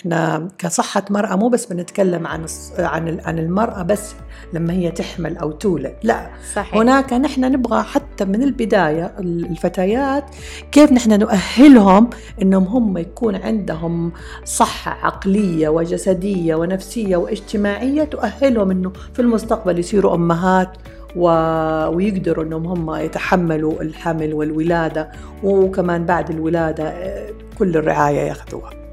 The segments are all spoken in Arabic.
إحنا كصحة مرأة مو بس بنتكلم عن عن عن المرأة بس لما هي تحمل أو تولد، لا صحيح. هناك نحن نبغى حتى من البداية الفتيات كيف نحن نؤهلهم إنهم هم يكون عندهم صحة عقلية وجسدية ونفسية واجتماعية تؤهلهم إنه في المستقبل يصيروا أمهات و... ويقدروا إنهم هم يتحملوا الحمل والولادة وكمان بعد الولادة كل الرعاية ياخذوها.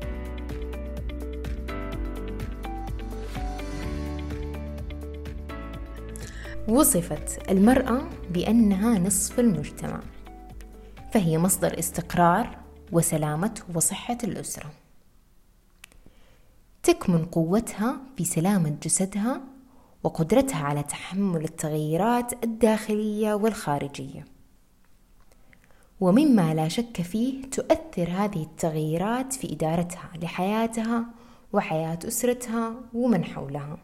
وصفت المرأة بأنها نصف المجتمع فهي مصدر استقرار وسلامة وصحة الأسرة. تكمن قوتها في سلامة جسدها وقدرتها على تحمل التغيرات الداخلية والخارجية. ومما لا شك فيه تؤثر هذه التغيرات في إدارتها لحياتها وحياة أسرتها ومن حولها.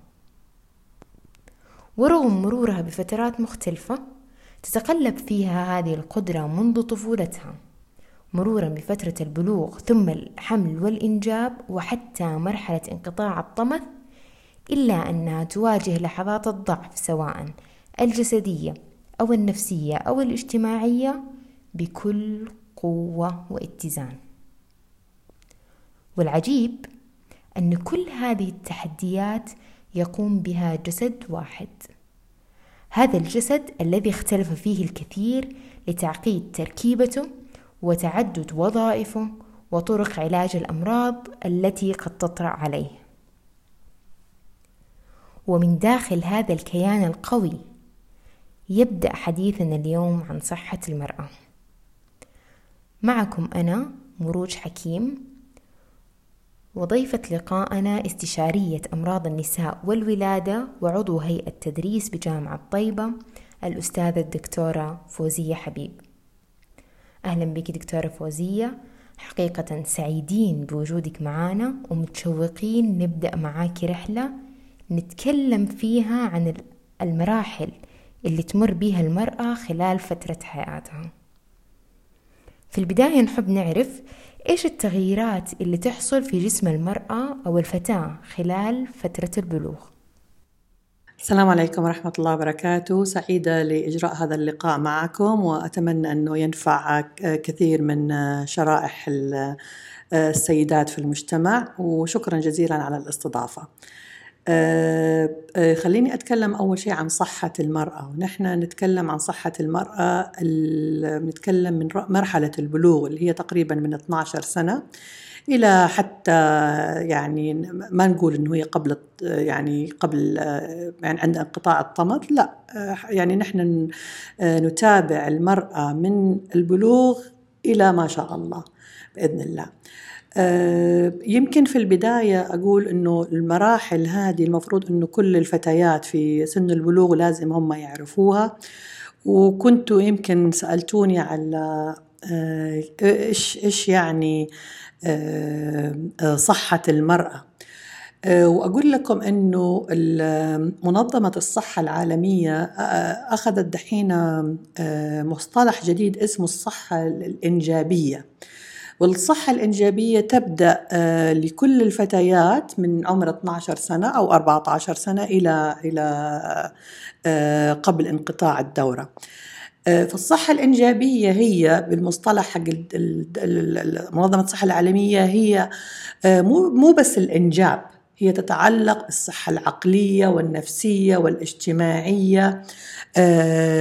ورغم مرورها بفترات مختلفة تتقلب فيها هذه القدرة منذ طفولتها. مرورا بفترة البلوغ ثم الحمل والإنجاب وحتى مرحلة انقطاع الطمث إلا أنها تواجه لحظات الضعف سواء الجسدية أو النفسية أو الاجتماعية بكل قوة واتزان. والعجيب أن كل هذه التحديات يقوم بها جسد واحد. هذا الجسد الذي اختلف فيه الكثير لتعقيد تركيبته وتعدد وظائفه وطرق علاج الأمراض التي قد تطرأ عليه. ومن داخل هذا الكيان القوي يبدأ حديثنا اليوم عن صحة المرأة. معكم أنا مروج حكيم وضيفة لقاءنا استشارية أمراض النساء والولادة وعضو هيئة تدريس بجامعة طيبة الأستاذة الدكتورة فوزية حبيب. أهلا بك دكتورة فوزية. حقيقة سعيدين بوجودك معنا ومتشوقين نبدأ معاك رحلة نتكلم فيها عن المراحل اللي تمر بها المرأة خلال فترة حياتها. في البداية نحب نعرف إيش التغييرات اللي تحصل في جسم المرأة أو الفتاة خلال فترة البلوغ؟ السلام عليكم ورحمة الله وبركاته. سعيدة لإجراء هذا اللقاء معكم وأتمنى أنه ينفع كثير من شرائح السيدات في المجتمع. وشكرا جزيلا على الاستضافة. خليني أتكلم أول شيء عن صحة المرأة. ونحن نتكلم عن صحة المرأة نتكلم من مرحلة البلوغ اللي هي تقريبا من 12 سنة إلى حتى يعني ما نقول إنه هي قبل يعني قبل يعني عند انقطاع الطمث لا يعني نحن نتابع المرأة من البلوغ إلى ما شاء الله بإذن الله. يمكن في البداية أقول أنه المراحل هذه المفروض أنه كل الفتيات في سن البلوغ لازم هم يعرفوها. وكنتوا يمكن سألتوني على إيش إيش يعني صحة المرأة. وأقول لكم أنه منظمة الصحة العالمية أخذت دحين مصطلح جديد اسمه الصحة الإنجابية. والصحة الإنجابية تبدأ لكل الفتيات من عمر 12 سنة أو 14 سنة إلى إلى قبل انقطاع الدورة. فالصحة الإنجابية هي بالمصطلح حق منظمة الصحة العالمية هي مو مو بس الإنجاب هي تتعلق بالصحة العقلية والنفسية والاجتماعية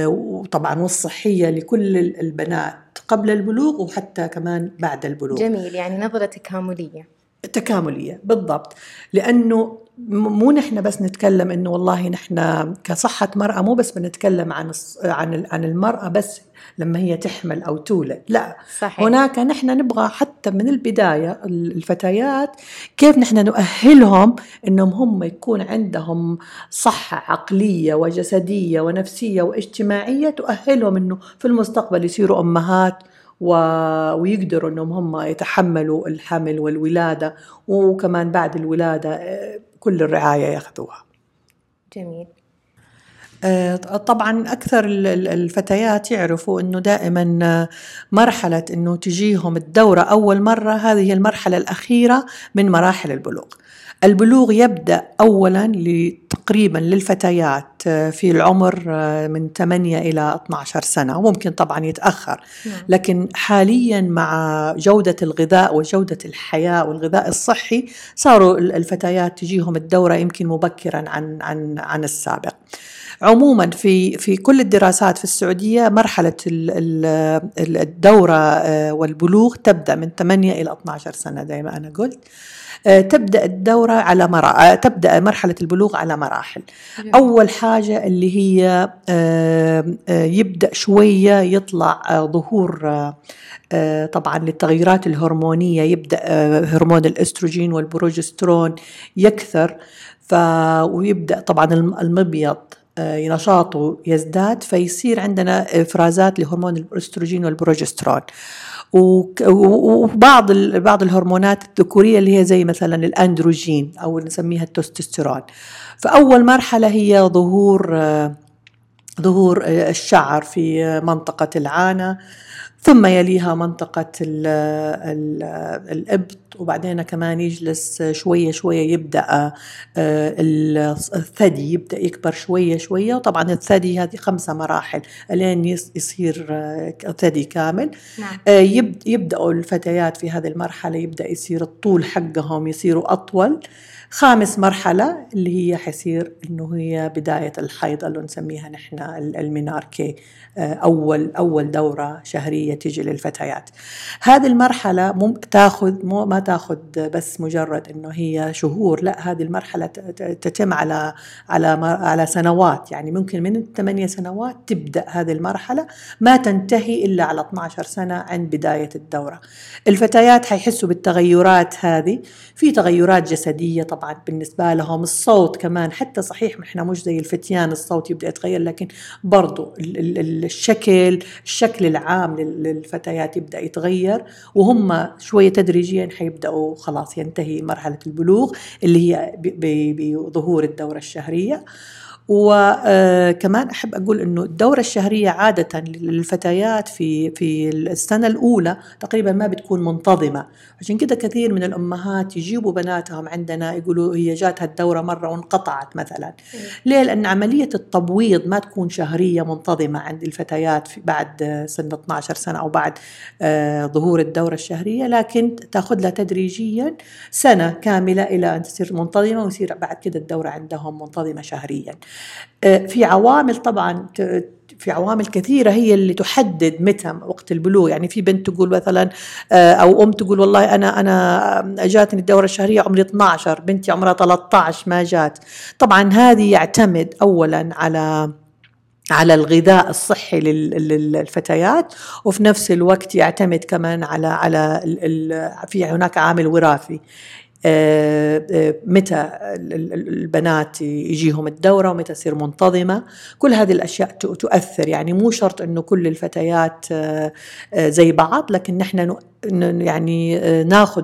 وطبعا والصحية لكل البنات قبل البلوغ وحتى كمان بعد البلوغ. جميل يعني نظرة تكاملية. تكاملية بالضبط. لأنه مو نحن بس نتكلم إنه والله نحن كصحة مرأة مو بس بنتكلم عن عن عن المرأة بس لما هي تحمل أو تولد لا صحيح. هناك نحن نبغى حتى من البداية الفتيات كيف نحن نؤهلهم إنهم هم يكون عندهم صحة عقلية وجسدية ونفسية واجتماعية تؤهلهم إنه في المستقبل يصيروا أمهات و... ويقدروا إنهم هم يتحملوا الحمل والولادة وكمان بعد الولادة كل الرعاية ياخذوها. جميل. آه، طبعا أكثر الفتيات يعرفوا أنه دائما مرحلة أنه تجيهم الدورة أول مرة هذه المرحلة الأخيرة من مراحل البلوغ البلوغ يبدأ أولا تقريبا للفتيات آه، في العمر آه، من 8 إلى 12 سنة وممكن طبعا يتأخر. نعم. لكن حاليا مع جودة الغذاء وجودة الحياة والغذاء الصحي صاروا الفتيات تجيهم الدورة يمكن مبكرا عن عن عن السابق. عموما في في كل الدراسات في السعودية مرحلة الدورة آه، والبلوغ تبدأ من 8 إلى 12 سنة زي ما أنا قلت. تبدأ الدورة على مرا... آه، تبدأ مرحلة البلوغ على مراحل. أول حاجة اللي هي يبدأ شوية يطلع ظهور طبعا للتغيرات الهرمونية يبدأ هرمون الأستروجين والبروجسترون يكثر ف ويبدأ طبعا المبيض آه، نشاطه يزداد فيصير عندنا إفرازات لهرمون الأستروجين والبروجسترون. وبعض بعض الهرمونات الذكورية اللي هي زي مثلا الأندروجين أو نسميها التستوستيرون فأول مرحلة هي ظهور آه، ظهور آه، الشعر في منطقة العانة. ثم يليها منطقة ال ال الإبط وبعدين كمان يجلس شوية شوية يبدأ آه، الثدي يبدأ يكبر شوية شوية. وطبعا الثدي هذه خمسة مراحل لين يصير آه، ثدي كامل. نعم. آه، يبدأوا الفتيات في هذه المرحلة يبدأ يصير الطول حقهم يصيروا أطول. خامس مرحلة اللي هي حيصير إنه هي بداية الحيض اللي نسميها نحن الميناركي آه، أول أول دورة شهرية. تيجي للفتيات. هذه المرحلة ممكن تاخذ مو ما تاخذ بس مجرد إنه هي شهور لا هذه المرحلة تتم على على على سنوات. يعني ممكن من الثمانية سنوات تبدأ هذه المرحلة ما تنتهي إلا على 12 سنة عند بداية الدورة. الفتيات حيحسوا بالتغيرات هذه. في تغيرات جسدية طبعا بالنسبة لهم الصوت كمان حتى صحيح إحنا مش زي الفتيان الصوت يبدأ يتغير لكن برضو الشكل الشكل العام للفتيات يبدأ يتغير وهم شوية تدريجيا حيبدأوا خلاص ينتهي مرحلة البلوغ اللي هي بظهور الدورة الشهرية. وكمان أحب أقول إنه الدورة الشهرية عادة للفتيات في في السنة الأولى تقريبا ما بتكون منتظمة. عشان كده كثير من الأمهات يجيبوا بناتهم عندنا يقولوا هي جاتها الدوره مرة وانقطعت مثلا. ليه؟ لأن عملية التبويض ما تكون شهرية منتظمة عند الفتيات في بعد سن 12 سنة أو بعد آه، ظهور الدورة الشهرية لكن تأخذ لها تدريجيا سنة كاملة إلى أن تصير منتظمة ويصير بعد كده الدورة عندهم منتظمة شهريا. في عوامل طبعا في عوامل كثيرة هي اللي تحدد متى وقت البلوغ. يعني في بنت تقول مثلا آه، أو أم تقول والله أنا أنا جاتني الدورة الشهرية عمري 12 بنتي عمرها 13 ما جات. طبعا هذه يعتمد أولا على على الغذاء الصحي للفتيات وفي نفس الوقت يعتمد كمان على على في هناك عامل وراثي. آه، آه، متى البنات يجيهم الدورة ومتى تصير منتظمة. كل هذه الأشياء تؤثر. يعني مو شرط أنه كل الفتيات آه، زي بعض لكن نحن يعني آه، ناخذ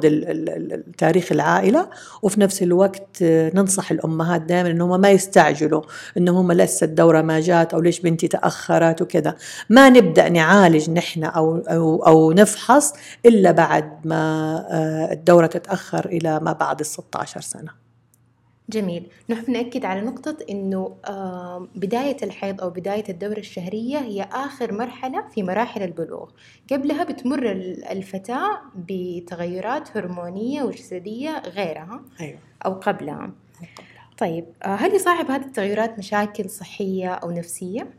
تاريخ العائلة وفي نفس الوقت آه، ننصح الأمهات دائما إنهم ما يستعجلوا إنهم لسه الدوره ما جات أو ليش بنتي تأخرت وكذا. ما نبدأ نعالج نحن أو أو أو نفحص إلا بعد ما آه، الدورة تتأخر إلى ما بعد ال 16 سنة. جميل نحب نأكد على نقطة إنه بداية الحيض أو بداية الدورة الشهرية هي آخر مرحلة في مراحل البلوغ قبلها بتمر الفتاة بتغيرات هرمونية وجسدية غيرها أيوة. أو قبلها طيب آه، هل يصاحب هذه التغيرات مشاكل صحية أو نفسية؟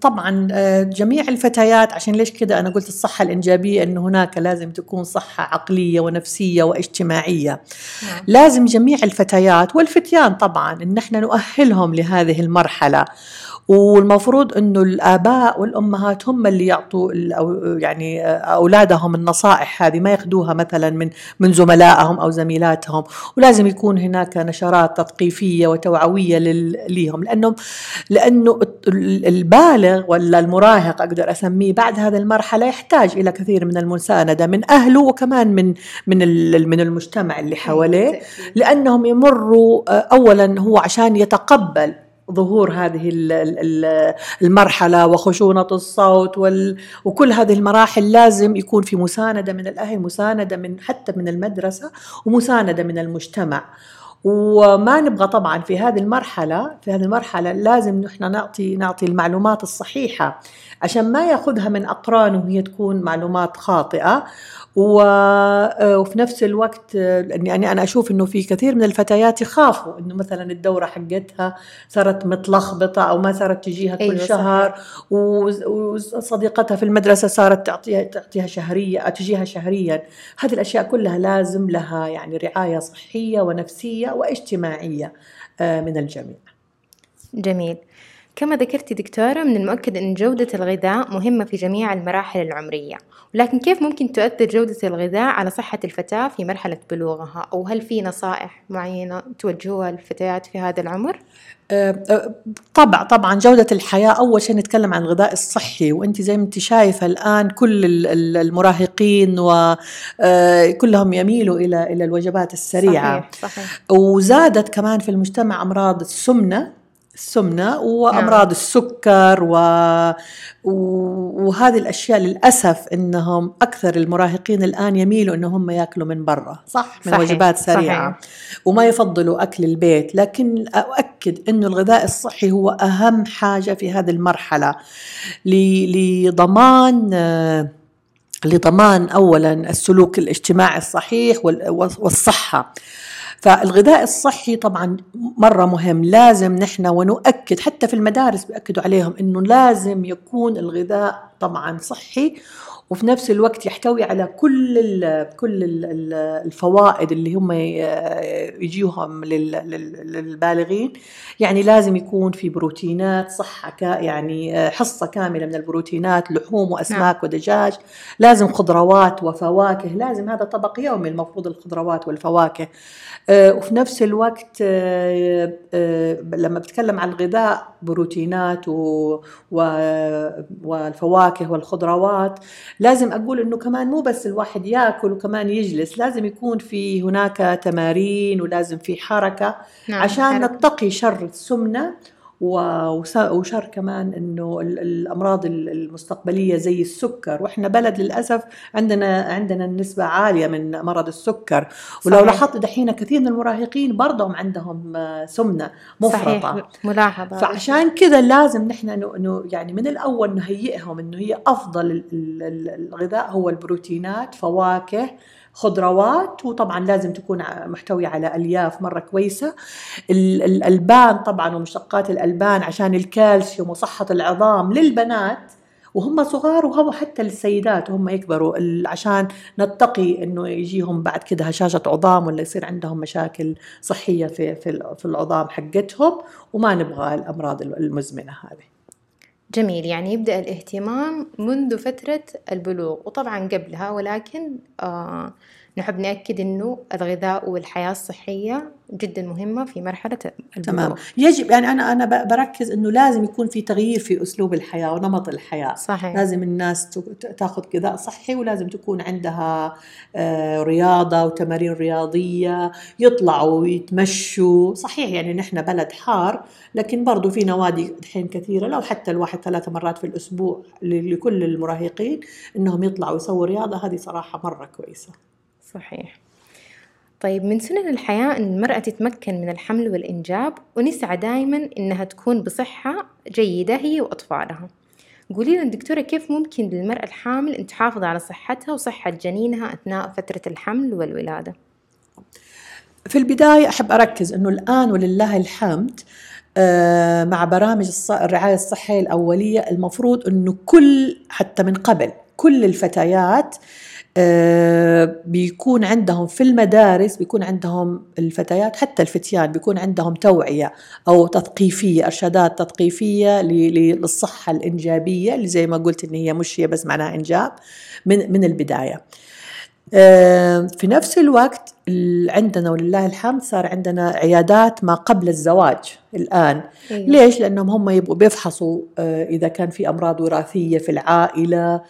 طبعا آه، جميع الفتيات عشان ليش كده؟ أنا قلت الصحة الإنجابية إنه هناك لازم تكون صحة عقلية ونفسية واجتماعية. نعم. لازم جميع الفتيات والفتيان طبعا إن إحنا نؤهلهم لهذه المرحلة. والمفروض إنه الآباء والأمهات هم اللي يعطوا يعني أولادهم النصائح هذه ما ياخذوها مثلا من من زملائهم أو زميلاتهم. ولازم يكون هناك نشرات تثقيفية وتوعوية ليهم. لأنه لأنه البالغ ولا المراهق أقدر أسميه بعد هذه المرحلة يحتاج إلى كثير من المساندة من أهله وكمان من من من المجتمع اللي حواليه. لأنهم يمروا اولا هو عشان يتقبل ظهور هذه المرحلة وخشونة الصوت وكل هذه المراحل لازم يكون في مساندة من الأهل مساندة من حتى من المدرسة ومساندة من المجتمع. وما نبغى طبعا في هذه المرحلة في هذه المرحلة لازم نحن نعطي نعطي المعلومات الصحيحة عشان ما يأخذها من اقرانه وهي تكون معلومات خاطئة. آه، وفي نفس الوقت يعني أنا أشوف إنه في كثير من الفتيات يخافوا إنه مثلا الدورة حقتها صارت متلخبطة أو ما صارت تجيها كل أيوة شهر وصديقتها في المدرسة صارت تعطيها تعطيها شهرية تجيها شهريا. هذه الأشياء كلها لازم لها يعني رعاية صحية ونفسية. وإجتماعية آه، من الجميع. جميل. كما ذكرتي دكتورة من المؤكد أن جودة الغذاء مهمة في جميع المراحل العمرية. ولكن كيف ممكن تؤثر جودة الغذاء على صحة الفتاة في مرحلة بلوغها؟ أو هل في نصائح معينة توجهوها للفتيات في هذا العمر؟ أه، أه، طبعا طبعا جودة الحياة أول شيء نتكلم عن الغذاء الصحي. وأنت زي ما أنت شايفة الآن كل المراهقين وكلهم أه، يميلوا إلى إلى الوجبات السريعة. صحيح صحيح. وزادت كمان في المجتمع أمراض السمنة. السمنة وأمراض نعم. السكر و... وهذه الأشياء للأسف أنهم أكثر المراهقين الآن يميلوا أنهم يأكلوا من برا صح من صحيح. وجبات سريعة صحيح. وما يفضلوا أكل البيت لكن أؤكد أنه الغذاء الصحي هو أهم حاجة في هذه المرحلة لضمان لضمان اولا السلوك الاجتماعي الصحيح والصحة فالغذاء الصحي طبعا مرة مهم. لازم نحن ونؤكد حتى في المدارس بيأكدوا عليهم إنه لازم يكون الغذاء طبعا صحي. وفي نفس الوقت يحتوي على كل ال كل ال الفوائد اللي هم يجيهم للبالغين. يعني لازم يكون في بروتينات صحة يعني حصة كاملة من البروتينات لحوم وأسماك نعم. ودجاج. لازم خضروات وفواكه. لازم هذا طبق يومي المفروض الخضروات والفواكه. آه، وفي نفس الوقت آه، آه، لما بتكلم عن الغذاء بروتينات والفواكه والخضروات لازم أقول إنه كمان مو بس الواحد ياكل وكمان يجلس لازم يكون في هناك تمارين ولازم في حركة نعم عشان حركة. نتقي شر السمنة وشر كمان إنه الأمراض المستقبلية زي السكر. وإحنا بلد للأسف عندنا عندنا النسبة عالية من مرض السكر. ولو لاحظت دحين كثير من المراهقين برضهم عندهم سمنة مفرطة. صحيح. ملاحظة. فعشان كذا لازم نحن يعني من الأول نهيئهم إنه هي أفضل الغذاء هو البروتينات فواكه خضروات وطبعا لازم تكون محتوية على ألياف مرة كويسة الألبان طبعا ومشتقات الألبان عشان الكالسيوم وصحة العظام للبنات وهم صغار وهو حتى للسيدات وهم يكبروا عشان نتقي إنه يجيهم بعد كده هشاشة عظام ولا يصير عندهم مشاكل صحية في في, العظام حقتهم وما نبغى الأمراض المزمنة هذه. جميل يعني يبدأ الاهتمام منذ فترة البلوغ وطبعا قبلها ولكن آه نحب نأكد أنه الغذاء والحياة الصحية جدا مهمة في مرحلة البلوغ. تمام. يجب يعني أنا أنا بركز أنه لازم يكون في تغيير في أسلوب الحياة ونمط الحياة. صحيح. لازم الناس تأخذ غذاء صحي ولازم تكون عندها آه، رياضة وتمارين رياضية يطلعوا ويتمشوا. صحيح يعني نحن بلد حار لكن برضو في نوادي الحين كثيرة. لو حتى الواحد ثلاث مرات في الأسبوع لكل المراهقين أنهم يطلعوا يسووا رياضة هذه صراحة مرة كويسة. صحيح طيب من سنن الحياة أن المرأة تتمكن من الحمل والإنجاب ونسعى دائما أنها تكون بصحة جيدة هي وأطفالها قولي لنا دكتورة كيف ممكن للمرأة الحامل أن تحافظ على صحتها وصحة جنينها أثناء فترة الحمل والولادة؟ في البداية أحب أركز أنه الآن ولله الحمد آه، مع برامج الرعاية الصحية الأولية المفروض أنه كل حتى من قبل كل الفتيات آه، بيكون عندهم في المدارس بيكون عندهم الفتيات حتى الفتيان بيكون عندهم توعية أو تثقيفية إرشادات تثقيفية للصحة الإنجابية اللي زي ما قلت إن هي مش هي بس معناها إنجاب من من البداية. آه، في نفس الوقت عندنا ولله الحمد صار عندنا عيادات ما قبل الزواج الآن أيوة. ليش؟ لأنهم هم يبقوا بيفحصوا آه، إذا كان في أمراض وراثية في العائلة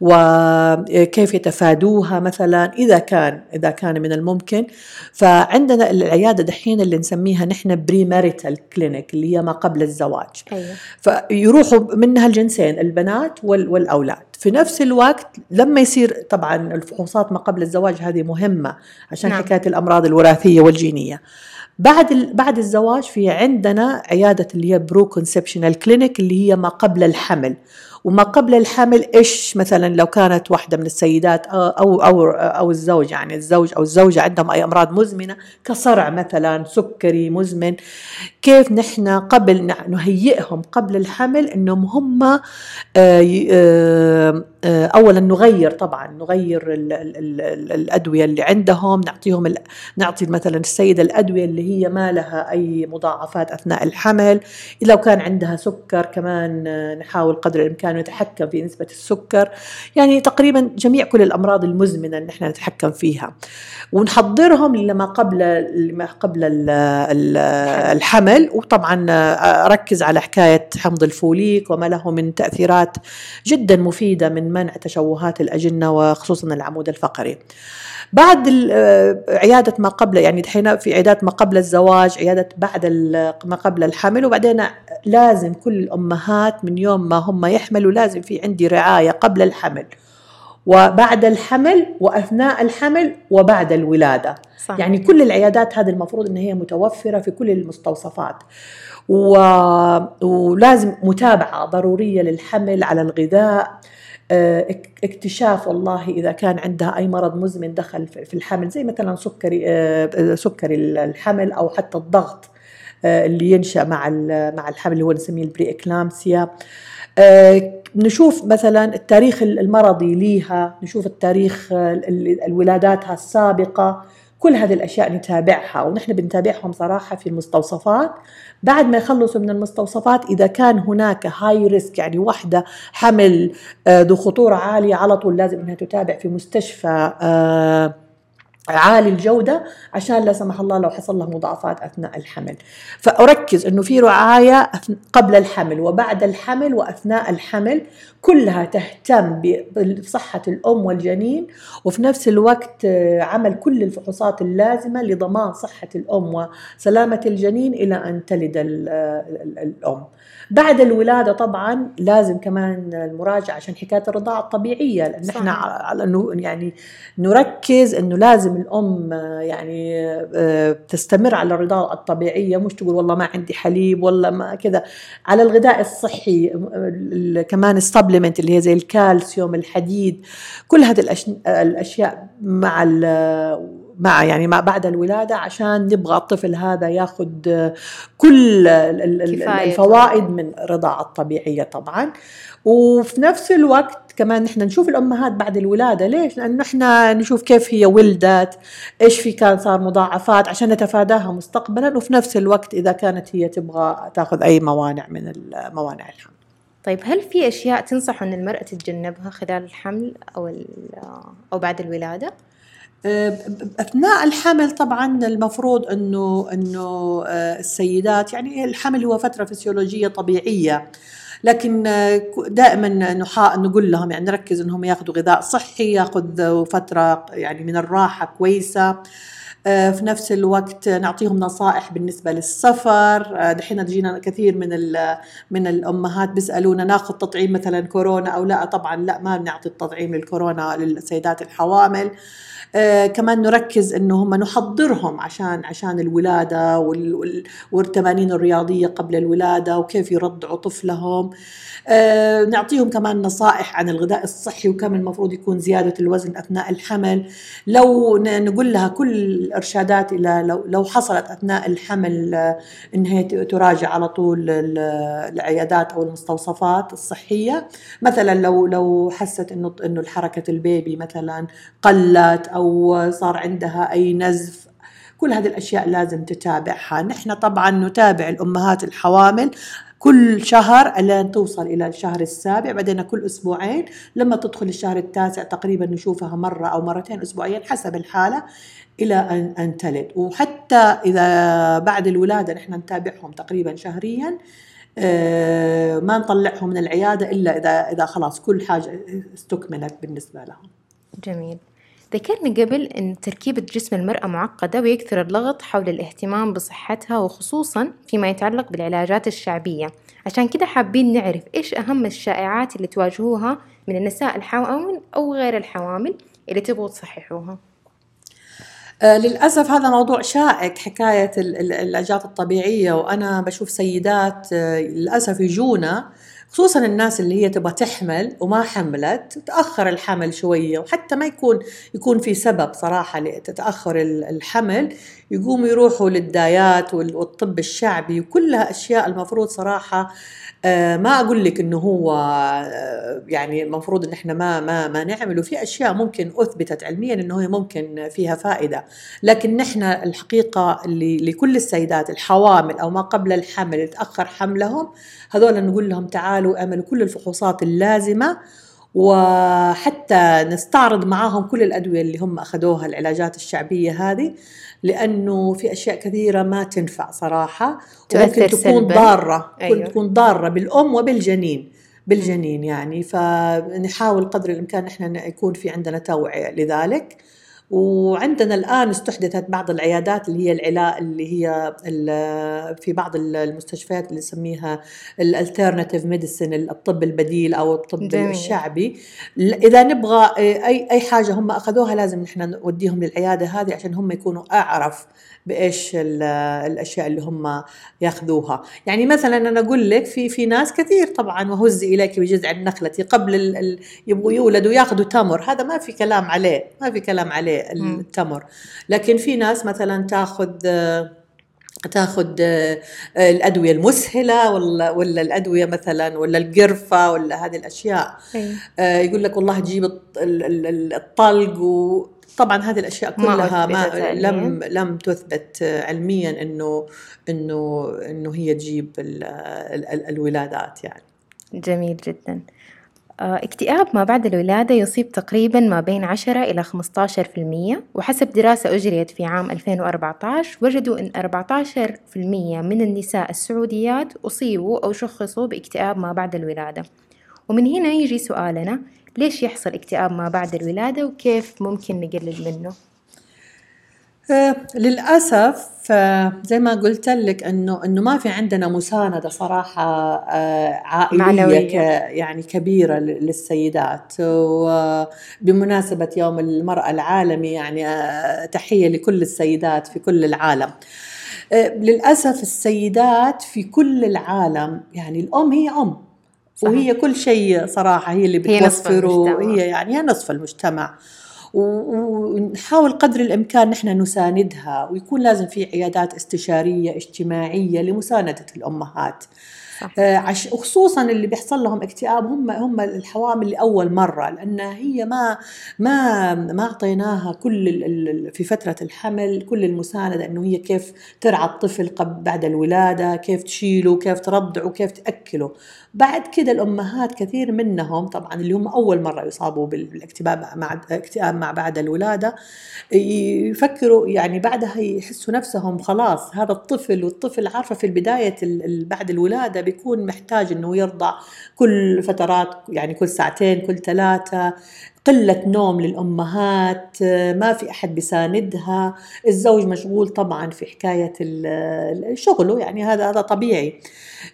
وكيف يتفادوها مثلا إذا كان إذا كان من الممكن فعندنا العيادة دحين اللي نسميها نحن premarital clinic اللي هي ما قبل الزواج أيوة. فيروحوا منها الجنسين البنات والأولاد في نفس الوقت لما يصير طبعا الفحوصات ما قبل الزواج هذه مهمة عشان نعم. حكاية الأمراض الوراثية والجينية بعد بعد الزواج في عندنا عيادة اللي هي preconceptional clinic اللي هي ما قبل الحمل وما قبل الحمل إيش مثلا لو كانت واحدة من السيدات أو أو أو الزوج يعني الزوج أو الزوجة عندهم أي أمراض مزمنة كصرع مثلا سكري مزمن كيف نحن قبل نهيئهم قبل الحمل إنهم هم آه، آه، آه، اولا نغير طبعا نغير ال ال ال الأدوية اللي عندهم نعطيهم نعطي مثلا السيدة الأدوية اللي هي ما لها أي مضاعفات أثناء الحمل اذا كان عندها سكر كمان نحاول قدر الإمكان نتحكم في نسبة السكر. يعني تقريبا جميع كل الأمراض المزمنة اللي نحن نتحكم فيها. ونحضرهم لما قبل لما قبل الحمل. وطبعا أركز على حكاية حمض الفوليك وما له من تأثيرات جدا مفيدة من منع تشوهات الأجنة وخصوصا العمود الفقري. بعد عيادة ما قبل يعني دحين في عيادات ما قبل الزواج عيادة بعد ما قبل الحمل. وبعدين لازم كل الأمهات من يوم ما هم يحملوا لازم في عندي رعاية قبل الحمل وبعد الحمل وأثناء الحمل وبعد الولادة. صح. يعني كل العيادات هذه المفروض إن هي متوفرة في كل المستوصفات. و... ولازم متابعة ضرورية للحمل على الغذاء. آه، اكتشاف والله إذا كان عندها أي مرض مزمن دخل في الحمل زي مثلا سكري آه، سكري الحمل أو حتى الضغط. آه، اللي ينشأ مع مع الحمل اللي هو نسميه البري اكلامسيا نشوف مثلا التاريخ المرضي ليها نشوف التاريخ الولاداتها السابقة كل هذه الأشياء نتابعها ونحن بنتابعهم صراحة في المستوصفات. بعد ما يخلصوا من المستوصفات إذا كان هناك هاي ريسك يعني وحدة حمل آه، ذو خطورة عالية على طول لازم إنها تتابع في مستشفى آه، عالي الجودة عشان لا سمح الله لو حصل له مضاعفات أثناء الحمل. فأركز أنه في رعاية قبل الحمل وبعد الحمل وأثناء الحمل كلها تهتم بصحة الأم والجنين وفي نفس الوقت آه، عمل كل الفحوصات اللازمة لضمان صحة الأم وسلامة الجنين إلى أن تلد الأم. بعد الولادة طبعا لازم كمان المراجعة عشان حكاية الرضاعة الطبيعية لأن إحنا على إنه يعني نركز إنه لازم الأم يعني آه، تستمر على الرضاعة الطبيعية مش تقول والله ما عندي حليب والله ما كذا. على الغذاء الصحي كمان السبلمنت اللي هي زي الكالسيوم الحديد كل هذه الأشياء مع مع يعني ما بعد الولادة عشان نبغى الطفل هذا ياخذ كل الفوائد من الرضاعه الطبيعية طبعا وفي نفس الوقت كمان نحن نشوف الأمهات بعد الولادة ليش؟ لأنه نحن نشوف كيف هي ولدت، إيش في كان صار مضاعفات عشان نتفاداها مستقبلا وفي نفس الوقت إذا كانت هي تبغى تأخذ أي موانع من موانع الحمل. طيب هل في أشياء تنصح إن المرأة تتجنبها خلال الحمل أو أو بعد الولادة؟ أثناء الحمل طبعا المفروض إنه إنه آه، السيدات يعني الحمل هو فترة فسيولوجية طبيعية لكن آه، دائما نقول لهم يعني نركز إنهم ياخذوا غذاء صحي ياخذ فترة يعني من الراحة كويسة في نفس الوقت نعطيهم نصائح بالنسبة للسفر دحين تجينا كثير من من الأمهات بيسألونا ناخذ تطعيم مثلا كورونا أو لا طبعا لا ما بنعطي التطعيم للكورونا للسيدات الحوامل. آه كمان نركز إنه هم نحضرهم عشان عشان الولادة والتمارين الرياضية قبل الولادة وكيف يرضعوا طفلهم. آه نعطيهم كمان نصائح عن الغذاء الصحي وكم المفروض يكون زيادة الوزن أثناء الحمل. لو نقول لها كل الإرشادات إلى لو لو حصلت أثناء الحمل آه إن هي تراجع على طول العيادات أو المستوصفات الصحية. مثلا لو لو حست انه إنه حركه البيبي مثلا قلت أو صار عندها أي نزف كل هذه الأشياء لازم تتابعها نحن طبعا نتابع الأمهات الحوامل كل شهر لين توصل إلى الشهر السابع بعدين كل أسبوعين لما تدخل الشهر التاسع تقريبا نشوفها مرة أو مرتين اسبوعيا حسب الحالة إلى أن ان تلد وحتى إذا بعد الولادة نحن نتابعهم تقريبا شهريا آه، ما نطلعهم من العيادة إلا إذا إذا خلاص كل حاجة استكملت بالنسبة لهم. جميل. ذكرنا قبل أن تركيبة جسم المرأة معقدة ويكثر اللغط حول الاهتمام بصحتها وخصوصا فيما يتعلق بالعلاجات الشعبية. عشان كده حابين نعرف إيش أهم الشائعات اللي تواجهوها من النساء الحوامل أو غير الحوامل اللي تبغوا تصححوها. آه للأسف هذا موضوع شائك حكاية العلاجات الطبيعية وأنا بشوف سيدات آه للأسف يجونا خصوصا الناس اللي هي تبغى تحمل وما حملت تأخر الحمل شوية وحتى ما يكون يكون في سبب صراحة لتتأخر الحمل. يقوموا يروحوا للدايات والطب الشعبي وكلها أشياء المفروض صراحة آه، ما أقول لك إنه هو آه، يعني المفروض إن إحنا ما ما ما نعمل. وفي أشياء ممكن أثبتت علميا إنه هي ممكن فيها فائدة. لكن نحن الحقيقة اللي لكل السيدات الحوامل أو ما قبل الحمل تأخر حملهم هذول نقول لهم تعالوا اعملوا كل الفحوصات اللازمة وحتى نستعرض معاهم كل الأدوية اللي هم أخذوها العلاجات الشعبية هذه لأنه في أشياء كثيرة ما تنفع صراحة ممكن تكون ضارة أيوه. تكون ضارة بالأم وبالجنين بالجنين يعني. فنحاول قدر الإمكان إحنا يكون في عندنا توعية لذلك. وعندنا الآن استحدثت بعض العيادات اللي هي العلاء اللي هي في بعض المستشفيات اللي نسميها ال alternative medicine الطب البديل أو الطب جميل. الشعبي إذا نبغى اي أي حاجة هم أخذوها لازم نحن نوديهم للعيادة هذه عشان هم يكونوا أعرف بإيش الأشياء اللي هم ياخذوها. يعني مثلا أنا أقول لك في في ناس كثير طبعا وهز إليك بجذع النخلة قبل ال يبغوا يولدوا ياخذوا تمر. هذا ما في كلام عليه ما في كلام عليه التمر. لكن في ناس مثلا تاخذ تاخذ الأدوية المسهلة ولا ولا الأدوية مثلا ولا القرفة ولا هذه الأشياء. أيه. يقول لك والله تجيب الطلق و طبعا هذه الأشياء كلها ما, ما لم لم تثبت علميا انه انه إنه هي تجيب الولادات يعني. جميل جدا. آه، اكتئاب ما بعد الولادة يصيب تقريبا ما بين 10 إلى 15% وحسب دراسة أجريت في عام 2014 وجدوا أن 14% من النساء السعوديات أصيبوا أو شخصوا بإكتئاب ما بعد الولادة. ومن هنا يجي سؤالنا ليش يحصل اكتئاب ما بعد الولادة وكيف ممكن نقلل منه؟ آه للأسف آه زي ما قلت لك إنه إنه ما في عندنا مساندة صراحة آه عائلية معنوية. يعني كبيرة للسيدات وبمناسبة يوم المرأة العالمي يعني آه تحية لكل السيدات في كل العالم. آه، للأسف السيدات في كل العالم يعني الأم هي أم صحيح. وهي كل شيء صراحة هي اللي بتوفره هي, هي يعني هي نصف المجتمع. ونحاول قدر الإمكان نحن نساندها ويكون لازم في عيادات استشارية اجتماعية لمساندة الأمهات. آه وخصوصا اللي بيحصل لهم اكتئاب هم هم الحوامل لأول مرة لأن هي ما ما ما أعطيناها كل في فترة الحمل كل المساندة إنه هي كيف ترعى الطفل بعد الولادة كيف تشيله كيف ترضعه كيف تأكله. بعد كده الأمهات كثير منهم طبعا اللي هم أول مرة يصابوا بالاكتئاب مع اكتئاب مع بعد الولادة يفكروا يعني بعدها يحسوا نفسهم خلاص هذا الطفل والطفل عارفة في البداية بعد الولادة بيكون محتاج إنه يرضع كل فترات يعني كل ساعتين كل ثلاثة قلة نوم للأمهات ما في أحد بيساندها. الزوج مشغول طبعا في حكاية شغله يعني هذا هذا طبيعي.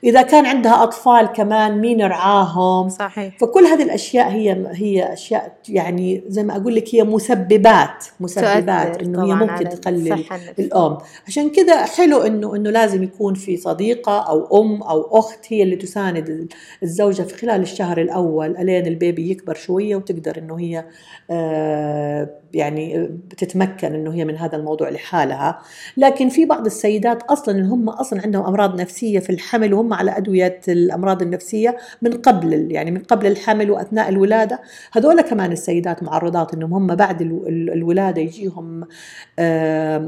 إذا كان عندها أطفال كمان مين يرعاهم صحيح. فكل هذه الأشياء هي هي أشياء يعني زي ما أقول لك هي مسببات مسببات إنه هي ممكن تقلل الأم. عشان كذا حلو إنه إنه لازم يكون في صديقة أو أم أو أخت هي اللي تساند الزوجة في خلال الشهر الأول ألين البيبي يكبر شوية وتقدر إنه هي آه، يعني بتتمكن إنه هي من هذا الموضوع لحالها. لكن في بعض السيدات أصلا اللي هم أصلا عندهم أمراض نفسية في الحمل وهم على أدوية الأمراض النفسية من قبل يعني من قبل الحمل وأثناء الولادة. هذول كمان السيدات معرضات إنهم هم بعد الولادة يجيهم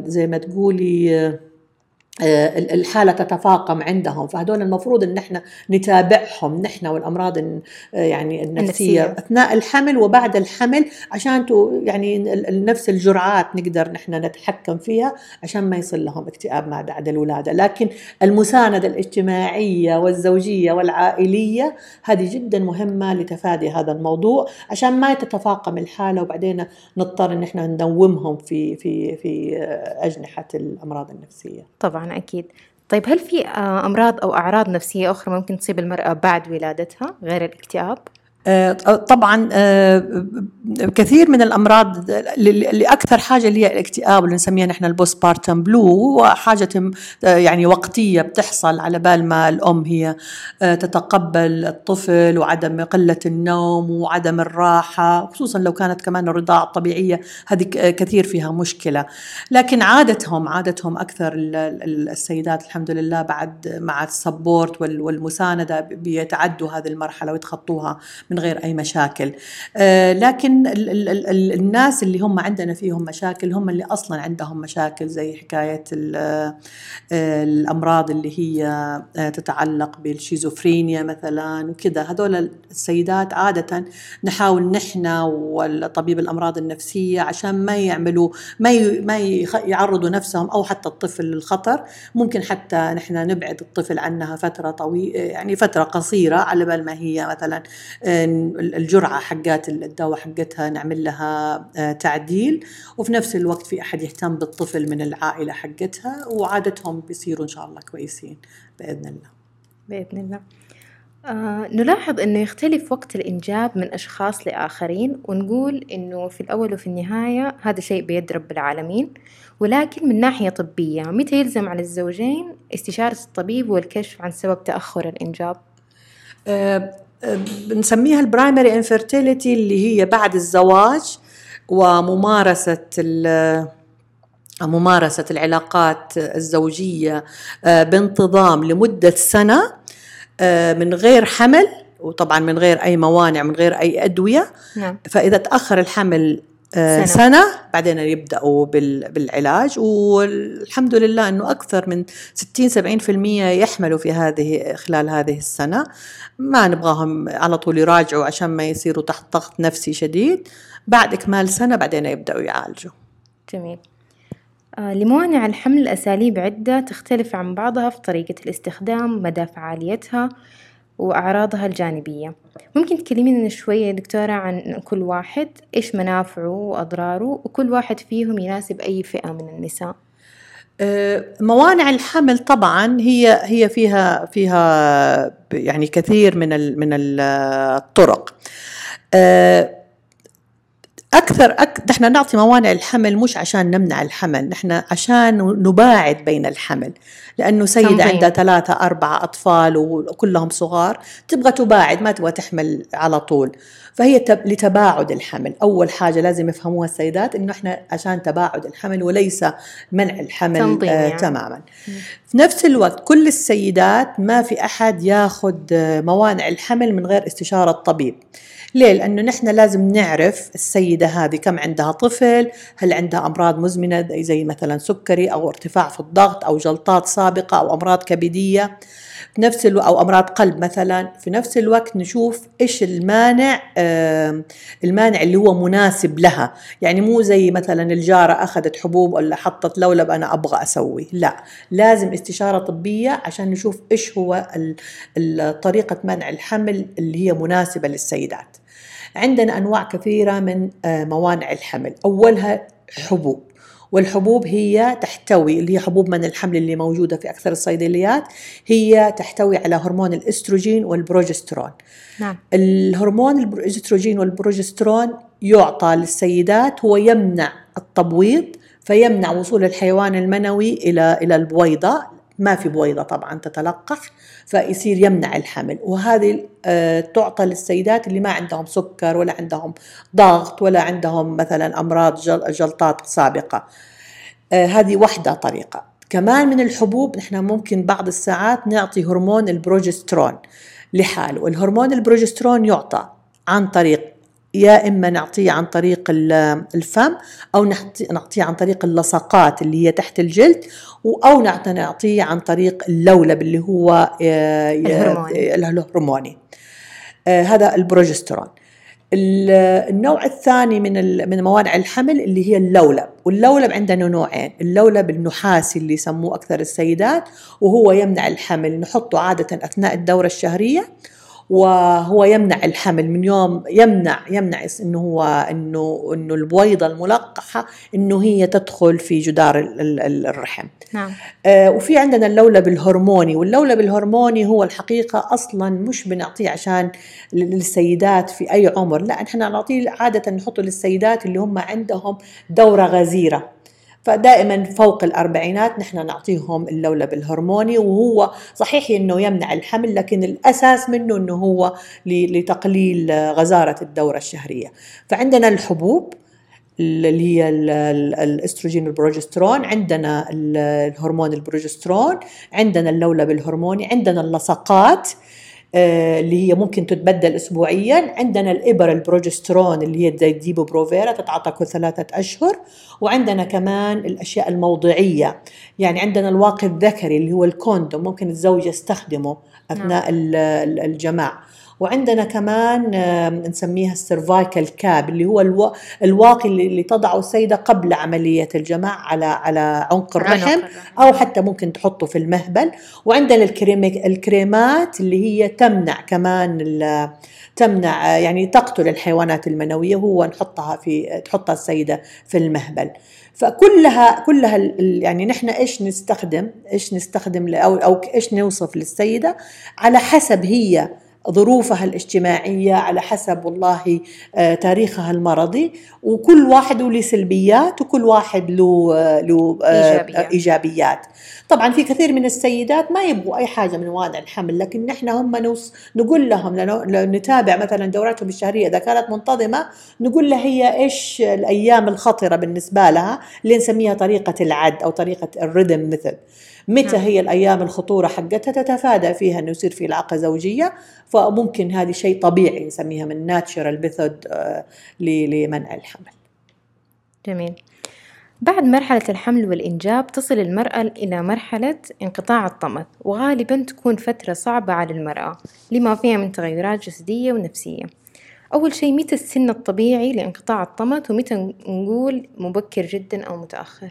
زي ما تقولي آه، الحالة تتفاقم عندهم. فهدول المفروض إن إحنا نتابعهم نحن والأمراض آه، يعني النفسية, النفسية. أثناء الحمل وبعد الحمل عشان يعني نفس الجرعات نقدر نحن نتحكم فيها عشان ما يصير لهم اكتئاب ما بعد الولادة. لكن المساندة الاجتماعية والزوجية والعائلية هذه جدا مهمة لتفادي هذا الموضوع عشان ما تتفاقم الحالة. وبعدين نضطر إن إحنا ندومهم في في في آه، أجنحة الأمراض النفسية. طبعا. أكيد طيب هل في آه، أمراض أو أعراض نفسية أخرى ممكن تصيب المرأة بعد ولادتها غير الاكتئاب؟ آه، طبعا آه، كثير من الأمراض اللي أكثر حاجة اللي هي الاكتئاب اللي نسميها نحن ال postpartum blue هو حاجة يعني وقتية بتحصل على بال ما الأم هي آه، تتقبل الطفل وعدم قلة النوم وعدم الراحة خصوصا لو كانت كمان الرضاعة الطبيعية هذه كثير فيها مشكلة. لكن عادتهم عادتهم أكثر السيدات الحمد لله بعد مع ال support والمساندة بيتعدوا هذه المرحلة ويتخطوها من غير أي مشاكل. لكن الناس اللي هم عندنا فيهم مشاكل هم اللي أصلا عندهم مشاكل زي حكاية الأمراض اللي هي آه، تتعلق بالشيزوفرينيا مثلا وكذا. هذول السيدات عادة نحاول نحن والطبيب الأمراض النفسية عشان ما يعملوا ما ما يعرضوا نفسهم أو حتى الطفل للخطر ممكن حتى نحن نبعد الطفل عنها فترة طويله يعني فترة قصيرة على بال ما هي مثلا آه، الجرعة حقات الدواء حقتها نعمل لها آه، تعديل وفي نفس الوقت في أحد يهتم بالطفل من العائلة حقتها وعادتهم بيصيروا إن شاء الله كويسين بإذن الله بإذن الله آه نلاحظ أنه يختلف وقت الإنجاب من أشخاص لآخرين ونقول أنه في الأول وفي النهاية هذا شيء بيد رب العالمين ولكن من ناحية طبية متى يلزم على الزوجين استشارة الطبيب والكشف عن سبب تأخر الإنجاب؟ آه بنسميها ال primary infertility اللي هي بعد الزواج وممارسة ممارسة العلاقات الزوجية آه، بانتظام لمدة سنة آه، من غير حمل وطبعا من غير أي موانع من غير أي أدوية نعم. فإذا تأخر الحمل سنة. سنة. بعدين يبدأوا بالعلاج والحمد لله أنه أكثر من 60-70% يحملوا في هذه خلال هذه السنة. ما نبغاهم على طول يراجعوا عشان ما يصيروا تحت ضغط نفسي شديد. بعد إكمال سنة بعدين يبدأوا يعالجوا. جميل. آه لموانع الحمل أساليب عدة تختلف عن بعضها في طريقة الاستخدام مدى فعاليتها وأعراضها الجانبية. ممكن تكلمينا شوية دكتورة عن كل واحد إيش منافعه وأضراره وكل واحد فيهم يناسب أي فئة من النساء؟ آه، موانع الحمل طبعا هي هي فيها فيها يعني كثير من من الطرق. آه، أكثر أك... نحن نعطي موانع الحمل مش عشان نمنع الحمل نحن عشان نباعد بين الحمل لأنه سيدة. عندها ثلاثة أربعة أطفال وكلهم صغار تبغى تباعد ما تبغى تحمل على طول فهي تب... لتباعد الحمل. أول حاجة لازم يفهموها السيدات إنه إحنا عشان تباعد الحمل وليس منع الحمل تنظيم آه يعني. تماما. في نفس الوقت كل السيدات ما في أحد ياخذ موانع الحمل من غير استشارة طبيب ليه؟ لأنه نحن لازم نعرف السيدة هذه كم عندها طفل هل عندها أمراض مزمنة زي مثلا سكري أو ارتفاع في الضغط أو جلطات سابقة أو أمراض كبدية. في نفس الوقت أو أمراض قلب مثلا في نفس الوقت نشوف إيش المانع آه المانع اللي هو مناسب لها. يعني مو زي مثلا الجارة أخذت حبوب ولا حطت لولب أنا أبغى أسوي. لا لازم استشارة طبية عشان نشوف إيش هو طريقة منع الحمل اللي هي مناسبة للسيدات. عندنا أنواع كثيرة من آه، موانع الحمل. أولها حبوب. والحبوب هي تحتوي اللي هي حبوب من الحمل اللي موجودة في أكثر الصيدليات هي تحتوي على هرمون الإستروجين والبروجسترون نعم. الهرمون الإستروجين والبروجسترون يعطى للسيدات هو يمنع التبويض فيمنع وصول الحيوان المنوي إلى إلى البويضة ما في بويضة طبعا تتلقح فيصير يمنع الحمل. وهذه آه، تعطى للسيدات اللي ما عندهم سكر ولا عندهم ضغط ولا عندهم مثلا أمراض جلطات سابقة. آه، هذه واحدة طريقة. كمان من الحبوب نحن ممكن بعض الساعات نعطي هرمون البروجسترون لحاله. الهرمون البروجسترون يعطى عن طريق يا إما نعطيه عن طريق الفم أو نعطيه عن طريق اللصقات اللي هي تحت الجلد أو نعطيه عن طريق اللولب اللي هو الهرموني, الهرموني. هذا البروجسترون. النوع الثاني من من موانع الحمل اللي هي اللولب. واللولب عندنا نوعين. اللولب النحاسي اللي يسموه أكثر السيدات وهو يمنع الحمل. نحطه عادة أثناء الدورة الشهرية وهو يمنع الحمل من يوم يمنع يمنع إنه هو إنه إنه البويضة الملقحة إنه هي تدخل في جدار الرحم. نعم. آه وفي عندنا اللولب الهرموني واللولب الهرموني هو الحقيقة أصلا مش بنعطيه عشان للسيدات في أي عمر، لا إحنا نعطيه عادة نحطه للسيدات اللي هم عندهم دورة غزيرة. فدائما فوق الأربعينات نحن نعطيهم اللولب الهرموني وهو صحيح أنه يمنع الحمل لكن الأساس منه أنه هو لتقليل غزارة الدورة الشهرية. فعندنا الحبوب اللي هي الأستروجين والبروجسترون عندنا الهرمون البروجسترون عندنا اللولب الهرموني عندنا اللصقات اللي هي ممكن تتبدل اسبوعيا. عندنا الإبر البروجسترون اللي هي زي ديبو بروفيرا تتعاطى كل ثلاثة أشهر. وعندنا كمان الأشياء الموضعية. يعني عندنا الواقي الذكري اللي هو ال condom ممكن الزوج يستخدمه أثناء نعم. الجماع. وعندنا كمان نسميها ال cervical cap اللي هو ألو... الواقي اللي, تضعه السيدة قبل عملية الجماع على على عنق الرحم أو حتى ممكن تحطه في المهبل. وعندنا الكريم... الكريمات اللي هي تمنع كمان. تمنع يعني تقتل الحيوانات المنوية هو نحطها في تحطها السيدة في المهبل. فكلها كلها يعني نحن إيش نستخدم؟ إيش نستخدم أو أو إيش نوصف للسيدة؟ على حسب هي ظروفها الاجتماعية على حسب والله آه، تاريخها المرضي وكل واحد له سلبيات وكل واحد له آه، له آه، إيجابيات. إيجابيات طبعا في كثير من السيدات ما يبغوا أي حاجة من موانع الحمل لكن نحن هم نوص نقول لهم نتابع مثلا دوراتهم الشهرية إذا كانت منتظمة نقول لها هي إيش الأيام الخطرة بالنسبة لها اللي نسميها طريقة العد أو طريقة الريدم مثل. متى نعم. هي الأيام الخطورة حقتها تتفادى فيها إنه يصير في علاقة زوجية فممكن هذه شيء طبيعي نسميها من ناتشرال ميثود لمنع الحمل. جميل. بعد مرحلة الحمل والإنجاب تصل المرأة إلى مرحلة انقطاع الطمث وغالبا تكون فترة صعبة على المرأة لما فيها من تغيرات جسدية ونفسية. أول شيء متى السن الطبيعي لانقطاع الطمث ومتى نقول مبكر جدا أو متأخر؟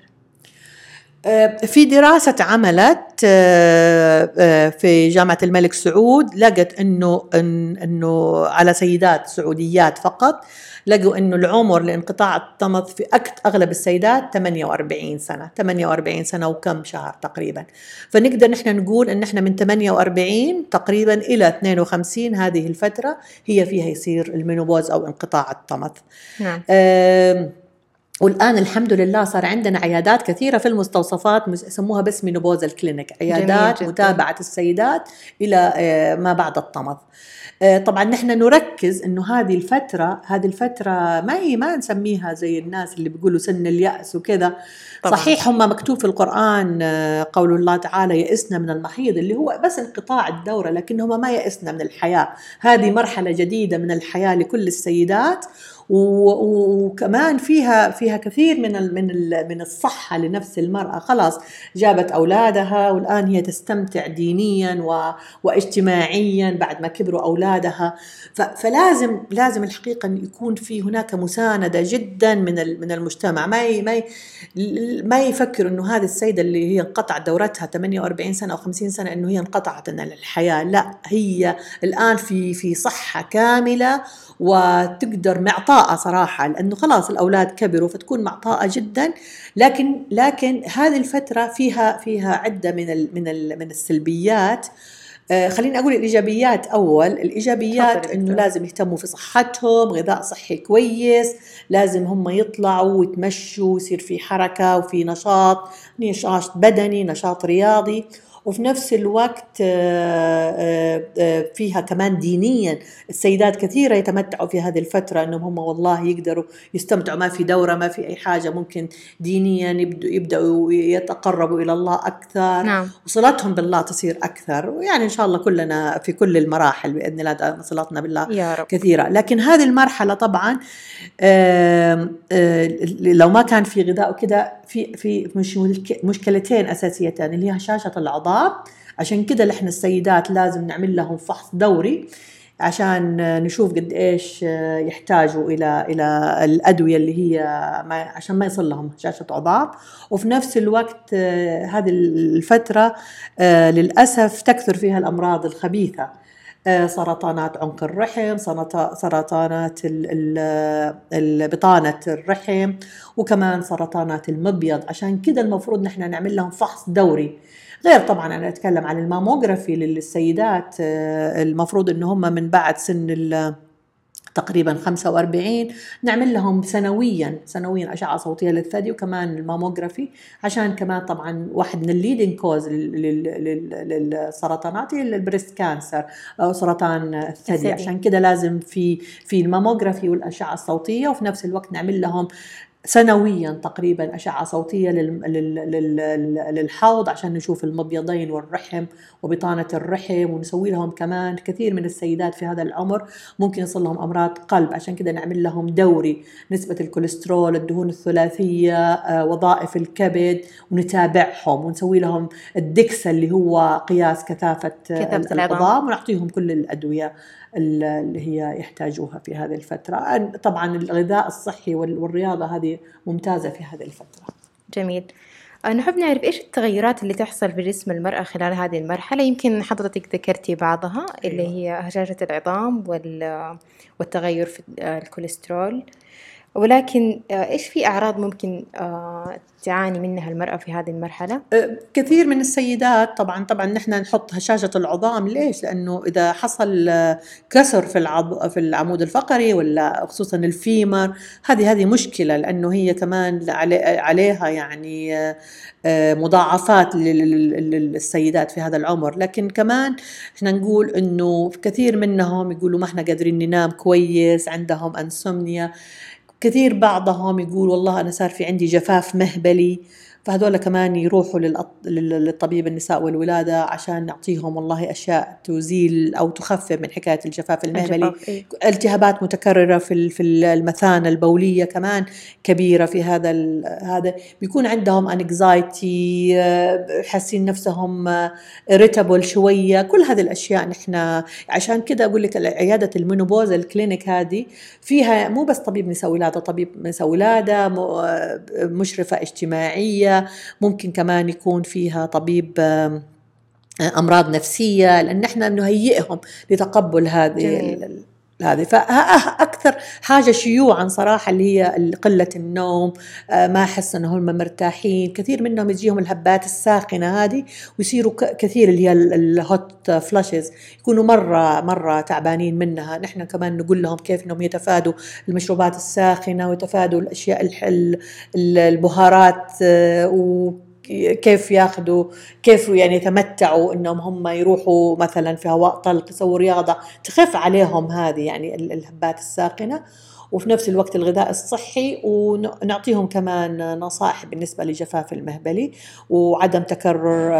في دراسة عملت آه، آه، في جامعة الملك سعود لقت إنه إنه على سيدات سعوديات فقط لقوا إنه العمر لانقطاع الطمث في أغلب السيدات 48 سنة 48 سنة وكم شهر تقريبا فنقدر نحن نقول إن إحنا من 48 تقريبا إلى 52 هذه الفترة هي فيها يصير ال menopause أو انقطاع الطمث نعم. والآن الحمد لله صار عندنا عيادات كثيرة في المستوصفات يسموها بس menopausal clinic. عيادات متابعة السيدات إلى آه، ما بعد الطمث. آه، طبعا نحن نركز إنه هذه الفترة هذه الفترة ما هي ما نسميها زي الناس اللي بيقولوا سن اليأس وكذا. صحيح هم مكتوب في القرآن آه، قول الله تعالى يئسنا من المحيض اللي هو بس انقطاع الدورة لكن هم ما يئسنا من الحياة. هذه مرحلة جديدة من الحياة لكل السيدات. وكمان فيها فيها كثير من من من الصحة لنفس المرأة. خلاص جابت أولادها والآن هي تستمتع دينيا واجتماعيا بعد ما كبروا أولادها. فلازم لازم الحقيقة يكون في هناك مساندة جدا من من المجتمع. ما ما ما يفكر إنه هذه السيدة اللي هي انقطعت دورتها 48 سنة أو 50 سنة إنه هي انقطعت الحياة. لا هي الآن في في صحة كاملة وتقدر معطاءة صراحة لأنه خلاص الأولاد كبروا فتكون معطاءة جدا. لكن لكن هذه الفترة فيها فيها عدة من ال من ال من السلبيات. آه خليني أقول الإيجابيات أول. الإيجابيات إنه لازم يهتموا في صحتهم غذاء صحي كويس لازم هم يطلعوا ويتمشوا ويصير في حركة وفي نشاط نشاط بدني نشاط رياضي. وفي نفس الوقت فيها كمان دينيا. السيدات كثيرة يتمتعوا في هذه الفترة أنهم هم والله يقدروا يستمتعوا. ما في دورة ما في أي حاجة. ممكن دينيا يبدأوا يتقربوا إلى الله أكثر. نعم. وصلتهم بالله تصير أكثر. ويعني إن شاء الله كلنا في كل المراحل بإذن الله صلاتنا بالله يا رب. كثيرة. لكن هذه المرحلة طبعا لو ما كان في غذاء وكذا في في مش مشكلتين أساسيتين اللي هي هشاشه العظام عشان كده إحنا السيدات لازم نعمل لهم فحص دوري عشان نشوف قد إيش يحتاجوا إلى إلى الأدوية اللي هي ما عشان ما يصل لهم هشاشه عظام وفي نفس الوقت هذه الفترة للأسف تكثر فيها الأمراض الخبيثة. سرطانات عنق الرحم سرطانات بطانة الرحم وكمان سرطانات المبيض. عشان كده المفروض نحن نعمل لهم فحص دوري. غير طبعا أنا أتكلم عن ال mammography للسيدات المفروض إن هم من بعد سن تقريبا 45 نعمل لهم سنويا سنويا أشعة صوتية للثدي وكمان ال mammography عشان كمان طبعا واحد من ال leading cause للسرطانات هي ال breast cancer أو سرطان الثدي. عشان كده لازم في في ال mammography والأشعة الصوتية وفي نفس الوقت نعمل لهم سنويا تقريبا أشعة صوتية للحوض عشان نشوف المبيضين والرحم وبطانة الرحم ونسوي لهم كمان كثير من السيدات في هذا العمر ممكن يحصل لهم أمراض قلب. عشان كده نعمل لهم دوري. نسبة الكوليسترول الدهون الثلاثية وظائف الكبد ونتابعهم ونسوي لهم الدكسة اللي هو قياس كثافة العظام ونعطيهم كل الأدوية. اللي هي يحتاجوها في هذه الفترة. طبعا الغذاء الصحي والرياضة هذه ممتازة في هذه الفترة. جميل. نحب نعرف إيش التغيرات اللي تحصل في جسم المرأة خلال هذه المرحلة؟ يمكن حضرتك ذكرتي بعضها أيوة. اللي هي هشاشة العظام والتغير في الكوليسترول. ولكن إيش في أعراض ممكن تعاني منها المرأة في هذه المرحلة؟ كثير من السيدات طبعا طبعا نحن نحط هشاشه العظام ليش؟ لأنه إذا حصل كسر في العض في العمود الفقري ولا خصوصا الفيمر هذه هذه مشكلة لأنه هي كمان عليها يعني مضاعفات للسيدات في هذا العمر لكن كمان إحنا نقول إنه كثير منهم يقولوا ما إحنا قادرين ننام كويس عندهم أنسومنيا كثير بعضهم يقول والله أنا صار في عندي جفاف مهبلي فهذول كمان يروحوا للطبيب النساء والولادة عشان نعطيهم والله أشياء تزيل أو تخفف من حكاية الجفاف المهبلي إيه؟ التهابات متكررة في في المثانة البولية كمان كبيرة في هذا هذا. بيكون عندهم انكزايتي حاسين نفسهم ريتابل شوية. كل هذه الأشياء نحن عشان كده أقول لك عيادة المينوبوز الكلينيك هذه فيها مو بس طبيب نساء ولادة طبيب نساء ولادة مشرفة اجتماعية ممكن كمان يكون فيها طبيب أمراض نفسية لأن إحنا نهيئهم لتقبل هذه هذه. فاكثر حاجة شيوعا صراحة اللي هي قلة النوم ما أحس انهم هم مرتاحين. كثير منهم يجيهم الهبات الساخنة هذه ويصيروا كثير اللي هي الهوت فلاشز يكونوا مرة مرة تعبانين منها. نحن كمان نقول لهم كيف إنهم يتفادوا المشروبات الساخنة ويتفادوا الأشياء البهارات و كيف ياخذوا كيف يعني يتمتعوا إنهم هم يروحوا مثلا في هواء طلق يسووا رياضة تخف عليهم هذه يعني الهبات الساخنة. وفي نفس الوقت الغذاء الصحي ونعطيهم كمان نصائح بالنسبة لجفاف المهبلي وعدم تكرر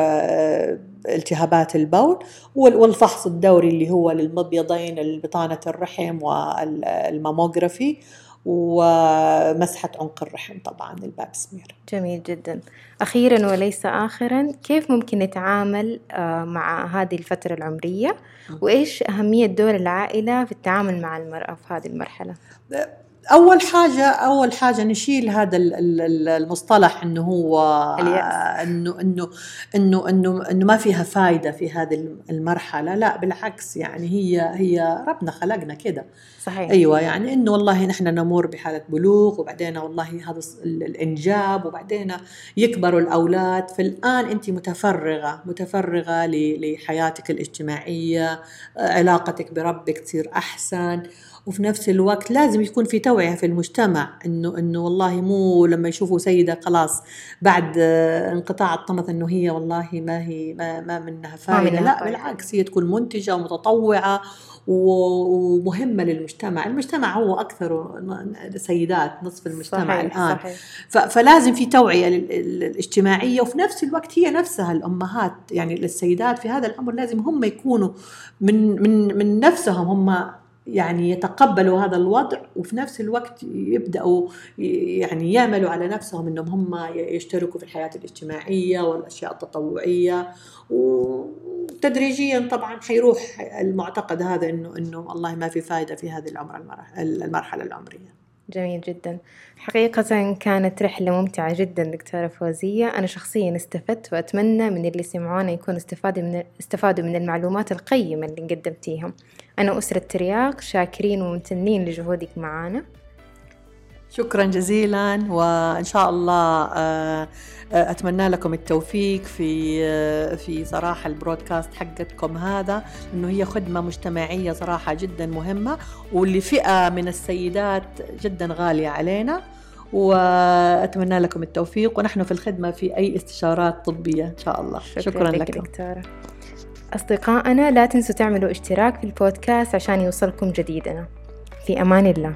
التهابات البول والفحص الدوري اللي هو للمبيضين بطانه الرحم والماموغرافي. ومسحة عنق الرحم طبعا الباب سمير. جميل جدا. أخيرا وليس آخرا كيف ممكن نتعامل مع هذه الفترة العمرية؟ وإيش أهمية دور العائلة في التعامل مع المرأة في هذه المرحلة؟ أول حاجة أول حاجة نشيل هذا المصطلح إنه هو إنه إنه إنه إنه إنه ما فيها فايدة في هذه المرحلة. لا بالعكس يعني هي هي ربنا خلقنا كده. صحيح. أيوه يعني إنه والله نحن نمر بحالة بلوغ وبعدين والله هذا الإنجاب وبعدين يكبروا الأولاد. فالآن أنت متفرغة متفرغة لحياتك الاجتماعية علاقتك بربك تصير أحسن. وفي نفس الوقت لازم يكون في توعية في المجتمع إنه إنه والله مو لما يشوفوا سيدة خلاص بعد آه، انقطاع الطمث إنه هي والله ما هي ما, ما منها منها لا فايدة. بالعكس هي تكون منتجة ومتطوعة و- ومهمة للمجتمع. المجتمع هو أكثر سيدات نصف المجتمع صحيح الآن. صحيح. فلازم في توعية لل- ال- الاجتماعية وفي نفس الوقت هي نفسها الأمهات. يعني السيدات في هذا العمر لازم هم يكونوا من من من نفسهم هم يعني يتقبلوا هذا الوضع وفي نفس الوقت يبدأوا ي- يعني يعملوا على نفسهم إنهم هم يشتركوا في الحياة الاجتماعية والأشياء التطوعية. وتدريجيا طبعا حيروح المعتقد هذا إنه إنه والله ما في فائدة في هذه العمر المرح- المرحلة العمرية. جميل جدا. حقيقة كانت رحلة ممتعة جدا دكتورة فوزية. أنا شخصيا استفدت وأتمنى من اللي سمعونا يكونوا استفادوا من استفادوا من المعلومات القيمة اللي قدمتيها أنا أسرة ترياق شاكرين وممتنين لجهودك معنا شكرا جزيلا وإن شاء الله آه، آه، أتمنى لكم التوفيق في آه، في صراحة البرودكاست حقتكم هذا إنه هي خدمة مجتمعية صراحة جدا مهمة ولفئه من السيدات جدا غالية علينا وأتمنى لكم التوفيق ونحن في الخدمة في أي استشارات طبية إن شاء الله. شكرا, شكرا لك لكم. دكتورة. أصدقائنا لا تنسوا تعملوا اشتراك في البودكاست عشان يوصلكم جديدنا. في أمان الله.